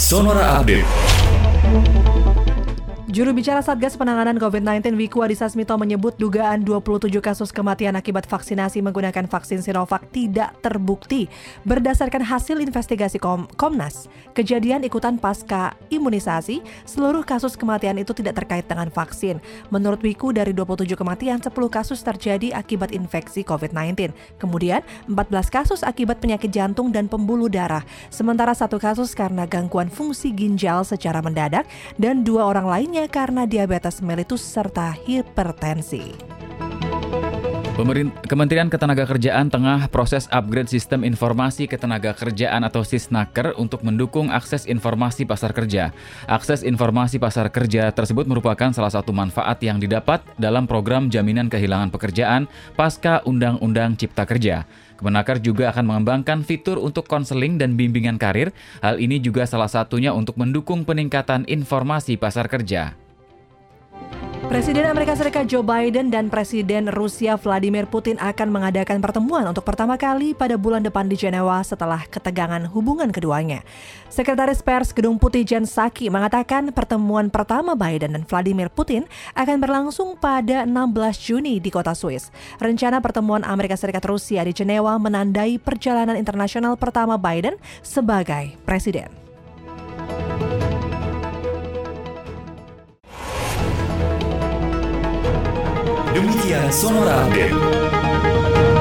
Sonora Update. Juru bicara Satgas Penanganan COVID-19 Wiku Adhisa Smito menyebut dugaan 27 kasus kematian akibat vaksinasi menggunakan vaksin Sinovac tidak terbukti. Berdasarkan hasil investigasi Kom Komnas, kejadian ikutan pasca imunisasi, seluruh kasus kematian itu tidak terkait dengan vaksin. Menurut Wiku, dari 27 kematian, 10 kasus terjadi akibat infeksi COVID-19. Kemudian, 14 kasus akibat penyakit jantung dan pembuluh darah. Sementara satu kasus karena gangguan fungsi ginjal secara mendadak dan dua orang lainnya karena diabetes mellitus serta hipertensi. Kementerian Ketenagakerjaan tengah proses upgrade sistem informasi ketenaga kerjaan atau Sisnaker untuk mendukung akses informasi pasar kerja. Akses informasi pasar kerja tersebut merupakan salah satu manfaat yang didapat dalam program jaminan kehilangan pekerjaan pasca Undang-Undang Cipta Kerja. Kemenaker juga akan mengembangkan fitur untuk konseling dan bimbingan karir. Hal ini juga salah satunya untuk mendukung peningkatan informasi pasar kerja. Presiden Amerika Serikat Joe Biden dan Presiden Rusia Vladimir Putin akan mengadakan pertemuan untuk pertama kali pada bulan depan di Jenewa setelah ketegangan hubungan keduanya. Sekretaris Pers Gedung Putih Jen Psaki mengatakan pertemuan pertama Biden dan Vladimir Putin akan berlangsung pada 16 Juni di kota Swiss. Rencana pertemuan Amerika Serikat Rusia di Jenewa menandai perjalanan internasional pertama Biden sebagai presiden. Demikian Sonora Update.